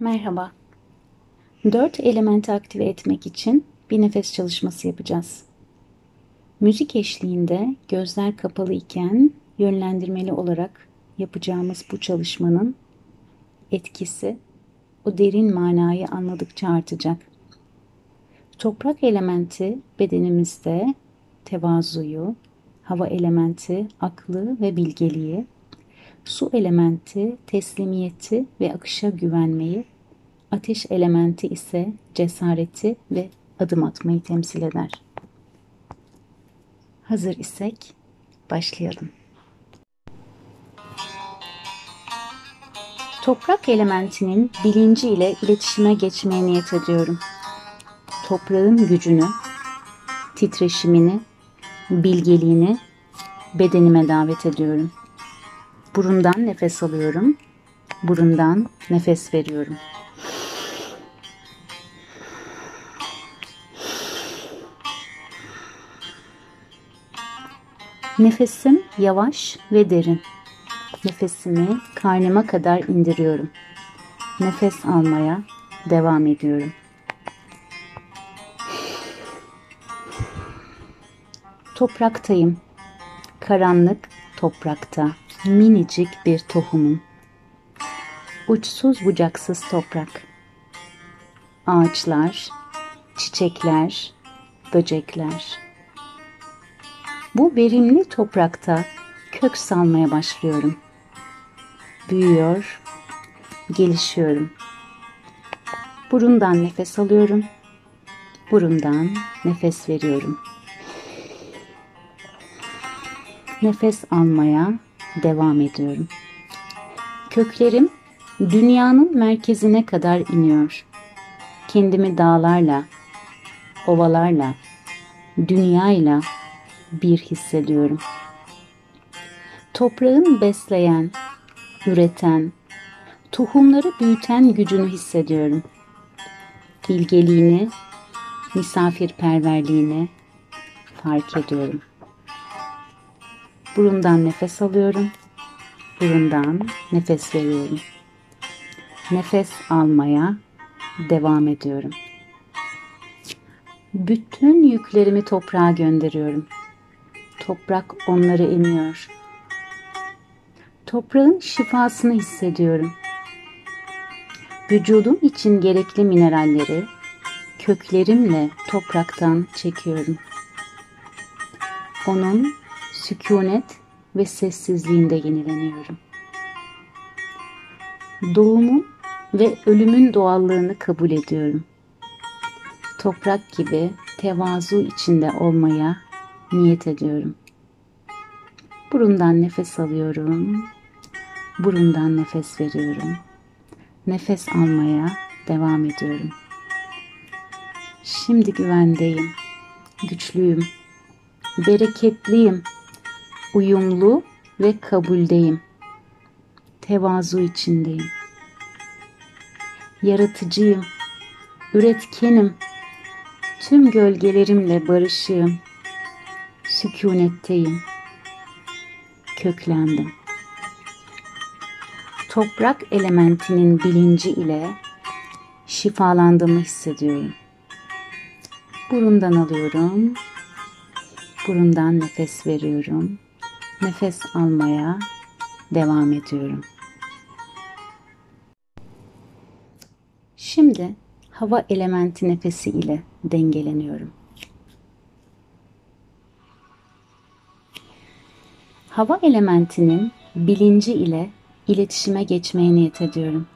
Merhaba. Dört elementi aktive etmek için bir nefes çalışması yapacağız. Müzik eşliğinde gözler kapalı iken yönlendirmeli olarak yapacağımız bu çalışmanın etkisi o derin manayı anladıkça artacak. Toprak elementi bedenimizde tevazuyu, hava elementi aklı ve bilgeliği, su elementi teslimiyeti ve akışa güvenmeyi, ateş elementi ise cesareti ve adım atmayı temsil eder. Hazır isek başlayalım. Toprak elementinin bilinci ile iletişime geçmeye niyet ediyorum. Toprağın gücünü, titreşimini, bilgeliğini bedenime davet ediyorum. Burundan nefes alıyorum. Burundan nefes veriyorum. Nefesim yavaş ve derin. Nefesimi karnıma kadar indiriyorum. Nefes almaya devam ediyorum. Topraktayım. Karanlık toprakta minicik bir tohumum. Uçsuz bucaksız toprak. Ağaçlar, çiçekler, böcekler. Bu verimli toprakta kök salmaya başlıyorum. Büyüyor, gelişiyorum. Burundan nefes alıyorum. Burundan nefes veriyorum. Nefes almaya devam ediyorum. Köklerim dünyanın merkezine kadar iniyor. Kendimi dağlarla, ovalarla, dünyayla bir hissediyorum. Toprağın besleyen, üreten, tohumları büyüten gücünü hissediyorum. Bilgeliğini, misafirperverliğini fark ediyorum. Burundan nefes alıyorum. Burundan nefes veriyorum. Nefes almaya devam ediyorum. Bütün yüklerimi toprağa gönderiyorum. Toprak onları emiyor. Toprağın şifasını hissediyorum. Vücudum için gerekli mineralleri köklerimle topraktan çekiyorum. Onun sükunet ve sessizliğinde yenileniyorum. Doğumun ve ölümün doğallığını kabul ediyorum. Toprak gibi tevazu içinde olmaya niyet ediyorum. Burundan nefes alıyorum. Burundan nefes veriyorum. Nefes almaya devam ediyorum. Şimdi güvendeyim. Güçlüyüm. Bereketliyim uyumlu ve kabuldeyim. Tevazu içindeyim. Yaratıcıyım, üretkenim, tüm gölgelerimle barışığım, sükunetteyim, köklendim. Toprak elementinin bilinci ile şifalandığımı hissediyorum. Burundan alıyorum, burundan nefes veriyorum nefes almaya devam ediyorum. Şimdi hava elementi nefesi ile dengeleniyorum. Hava elementinin bilinci ile iletişime geçmeye niyet ediyorum.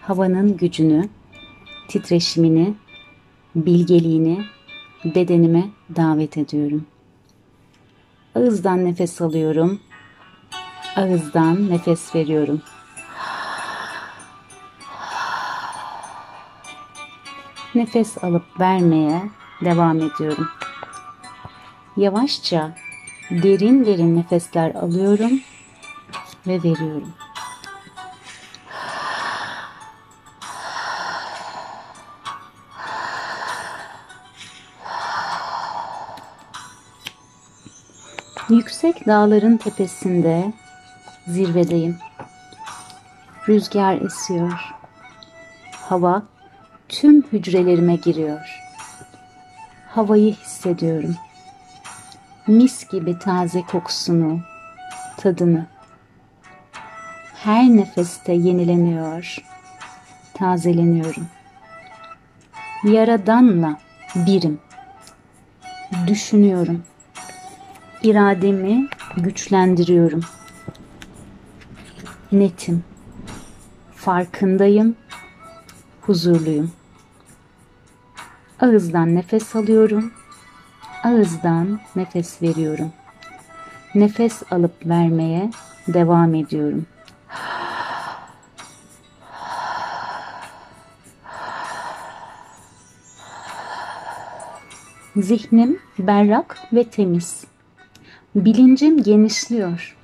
Havanın gücünü, titreşimini, bilgeliğini bedenime davet ediyorum. Ağızdan nefes alıyorum. Ağızdan nefes veriyorum. Nefes alıp vermeye devam ediyorum. Yavaşça derin derin nefesler alıyorum ve veriyorum. Yüksek dağların tepesinde zirvedeyim. Rüzgar esiyor. Hava tüm hücrelerime giriyor. Havayı hissediyorum. Mis gibi taze kokusunu, tadını. Her nefeste yenileniyor, tazeleniyorum. Yaradanla birim. Düşünüyorum. İrademi güçlendiriyorum. Netim. Farkındayım. Huzurluyum. Ağızdan nefes alıyorum. Ağızdan nefes veriyorum. Nefes alıp vermeye devam ediyorum. Zihnim berrak ve temiz. Bilincim genişliyor.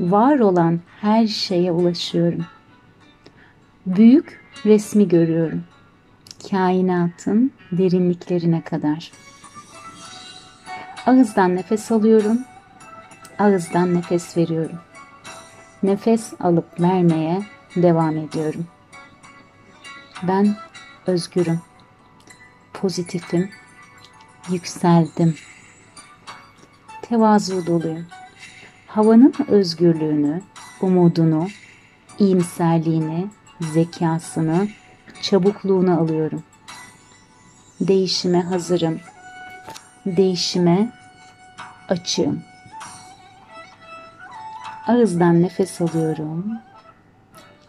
Var olan her şeye ulaşıyorum. Büyük resmi görüyorum. Kainatın derinliklerine kadar. Ağızdan nefes alıyorum. Ağızdan nefes veriyorum. Nefes alıp vermeye devam ediyorum. Ben özgürüm. Pozitifim yükseldim. Tevazu doluyum. Havanın özgürlüğünü, umudunu, iyimserliğini, zekasını, çabukluğunu alıyorum. Değişime hazırım. Değişime açığım. Ağızdan nefes alıyorum.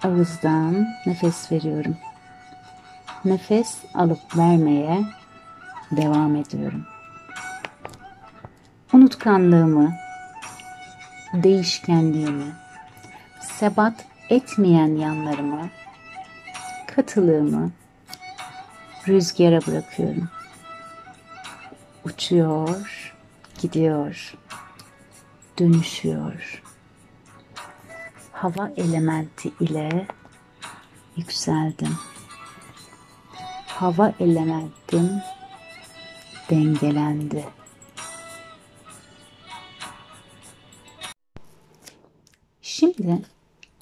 Ağızdan nefes veriyorum. Nefes alıp vermeye devam ediyorum. Unutkanlığımı, değişkenliğimi, sebat etmeyen yanlarımı, katılığımı rüzgara bırakıyorum. Uçuyor, gidiyor, dönüşüyor. Hava elementi ile yükseldim. Hava elementim dengelendi. Şimdi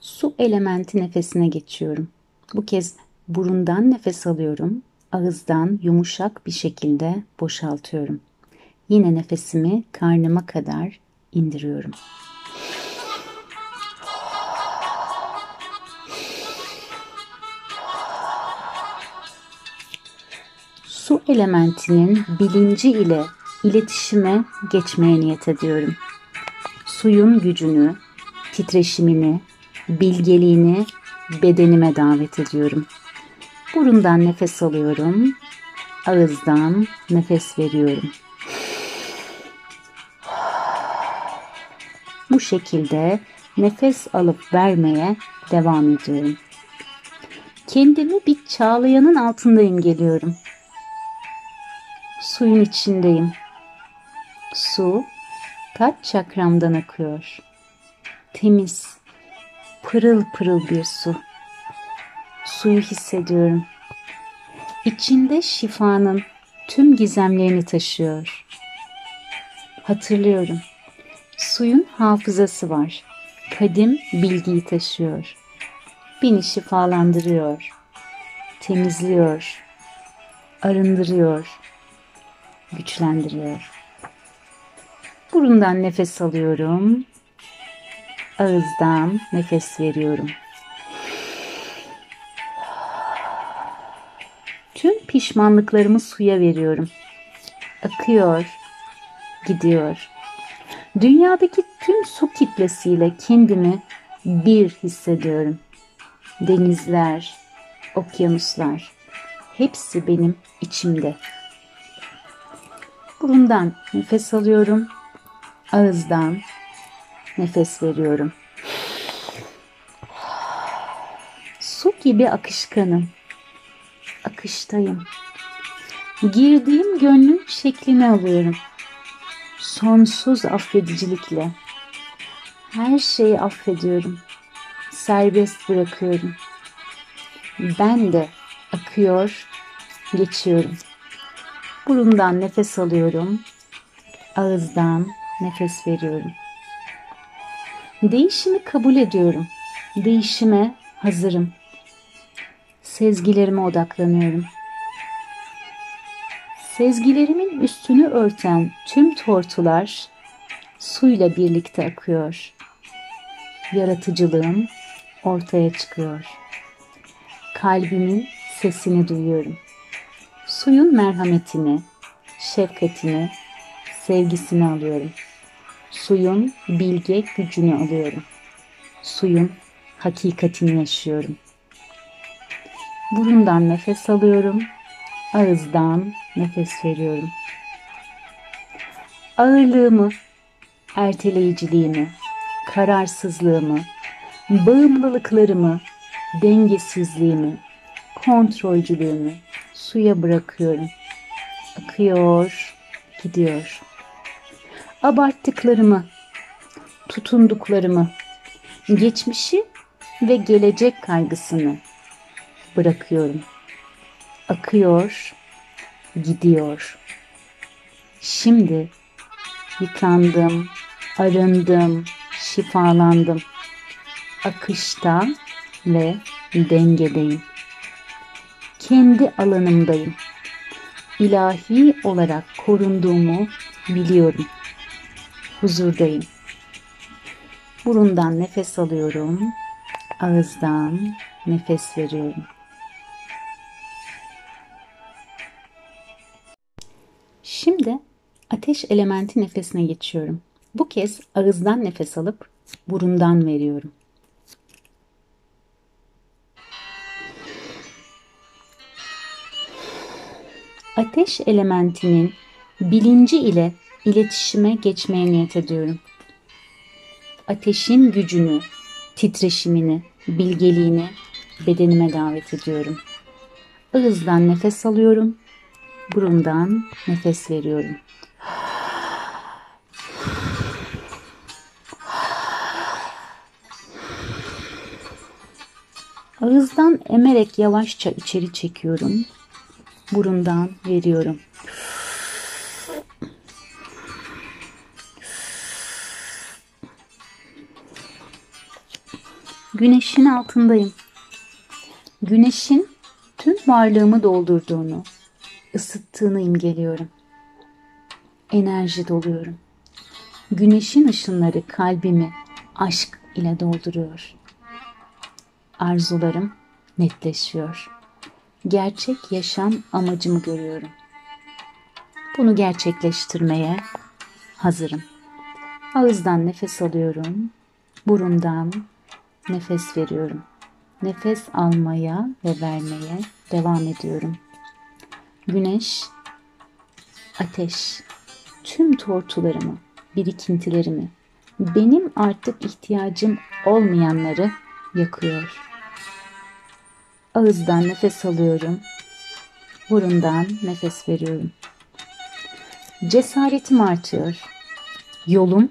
su elementi nefesine geçiyorum. Bu kez burundan nefes alıyorum. Ağızdan yumuşak bir şekilde boşaltıyorum. Yine nefesimi karnıma kadar indiriyorum. su elementinin bilinci ile iletişime geçmeye niyet ediyorum. Suyun gücünü, titreşimini, bilgeliğini bedenime davet ediyorum. Burundan nefes alıyorum. Ağızdan nefes veriyorum. Bu şekilde nefes alıp vermeye devam ediyorum. Kendimi bir çağlayanın altındayım geliyorum suyun içindeyim. Su taç çakramdan akıyor. Temiz, pırıl pırıl bir su. Suyu hissediyorum. İçinde şifanın tüm gizemlerini taşıyor. Hatırlıyorum. Suyun hafızası var. Kadim bilgiyi taşıyor. Beni şifalandırıyor. Temizliyor. Arındırıyor güçlendiriyor. Burundan nefes alıyorum. Ağızdan nefes veriyorum. Tüm pişmanlıklarımı suya veriyorum. Akıyor, gidiyor. Dünyadaki tüm su kitlesiyle kendimi bir hissediyorum. Denizler, okyanuslar hepsi benim içimde. Burundan nefes alıyorum. Ağızdan nefes veriyorum. Su gibi akışkanım. Akıştayım. Girdiğim gönlün şeklini alıyorum. Sonsuz affedicilikle. Her şeyi affediyorum. Serbest bırakıyorum. Ben de akıyor, geçiyorum. Burundan nefes alıyorum. Ağızdan nefes veriyorum. Değişimi kabul ediyorum. Değişime hazırım. Sezgilerime odaklanıyorum. Sezgilerimin üstünü örten tüm tortular suyla birlikte akıyor. Yaratıcılığım ortaya çıkıyor. Kalbimin sesini duyuyorum. Suyun merhametini, şefkatini, sevgisini alıyorum. Suyun bilge gücünü alıyorum. Suyun hakikatini yaşıyorum. Burundan nefes alıyorum. Ağızdan nefes veriyorum. Ağırlığımı, erteleyiciliğimi, kararsızlığımı, bağımlılıklarımı, dengesizliğimi, kontrolcülüğümü suya bırakıyorum. Akıyor, gidiyor. Abarttıklarımı, tutunduklarımı, geçmişi ve gelecek kaygısını bırakıyorum. Akıyor, gidiyor. Şimdi yıkandım, arındım, şifalandım. Akışta ve dengedeyim. Kendi alanımdayım. İlahi olarak korunduğumu biliyorum. Huzurdayım. Burundan nefes alıyorum. Ağızdan nefes veriyorum. Şimdi ateş elementi nefesine geçiyorum. Bu kez ağızdan nefes alıp burundan veriyorum. Ateş elementinin bilinci ile iletişime geçmeye niyet ediyorum. Ateşin gücünü, titreşimini, bilgeliğini bedenime davet ediyorum. Ağızdan nefes alıyorum, burundan nefes veriyorum. Ağızdan emerek yavaşça içeri çekiyorum. Burundan veriyorum. Güneşin altındayım. Güneşin tüm varlığımı doldurduğunu, ısıttığını imgeliyorum. Enerji doluyorum. Güneşin ışınları kalbimi aşk ile dolduruyor. Arzularım netleşiyor. Gerçek yaşam amacımı görüyorum. Bunu gerçekleştirmeye hazırım. Ağızdan nefes alıyorum. Burundan nefes veriyorum. Nefes almaya ve vermeye devam ediyorum. Güneş, ateş, tüm tortularımı, birikintilerimi, benim artık ihtiyacım olmayanları yakıyor. Ağızdan nefes alıyorum. Burundan nefes veriyorum. Cesaretim artıyor. Yolum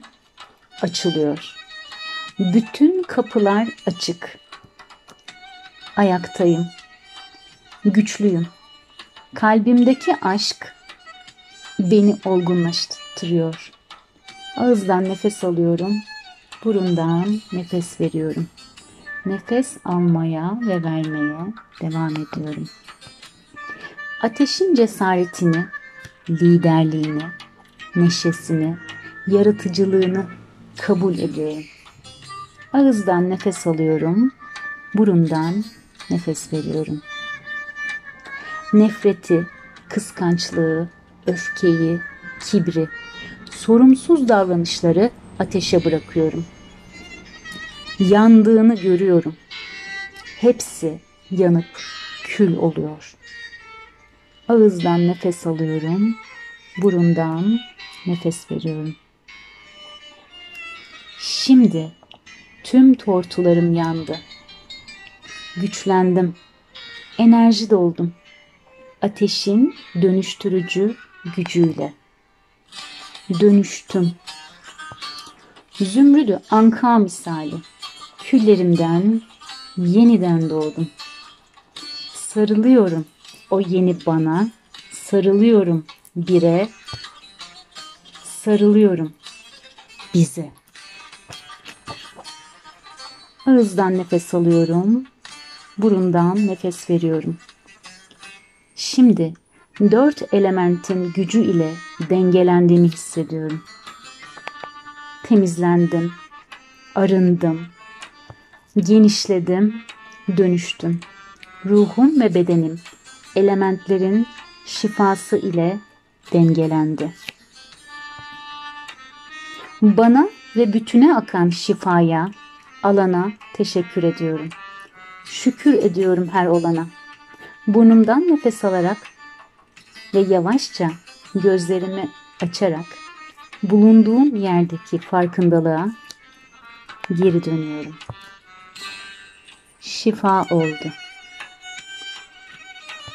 açılıyor. Bütün kapılar açık. Ayaktayım. Güçlüyüm. Kalbimdeki aşk beni olgunlaştırıyor. Ağızdan nefes alıyorum. Burundan nefes veriyorum. Nefes almaya ve vermeye devam ediyorum. Ateşin cesaretini, liderliğini, neşesini, yaratıcılığını kabul ediyorum. Ağızdan nefes alıyorum, burundan nefes veriyorum. Nefreti, kıskançlığı, öfkeyi, kibri, sorumsuz davranışları ateşe bırakıyorum. Yandığını görüyorum. Hepsi yanıp kül oluyor. Ağızdan nefes alıyorum. Burundan nefes veriyorum. Şimdi tüm tortularım yandı. Güçlendim. Enerji doldum. Ateşin dönüştürücü gücüyle. Dönüştüm. Zümrüdü anka misali. Küllerimden yeniden doğdum. Sarılıyorum o yeni bana. Sarılıyorum bire. Sarılıyorum bize. Ağızdan nefes alıyorum. burundan nefes veriyorum. Şimdi dört elementin gücü ile dengelendiğimi hissediyorum. Temizlendim, arındım, genişledim, dönüştüm. Ruhum ve bedenim elementlerin şifası ile dengelendi. Bana ve bütüne akan şifaya, alana teşekkür ediyorum. Şükür ediyorum her olana. Burnumdan nefes alarak ve yavaşça gözlerimi açarak bulunduğum yerdeki farkındalığa geri dönüyorum. Şifa oldu.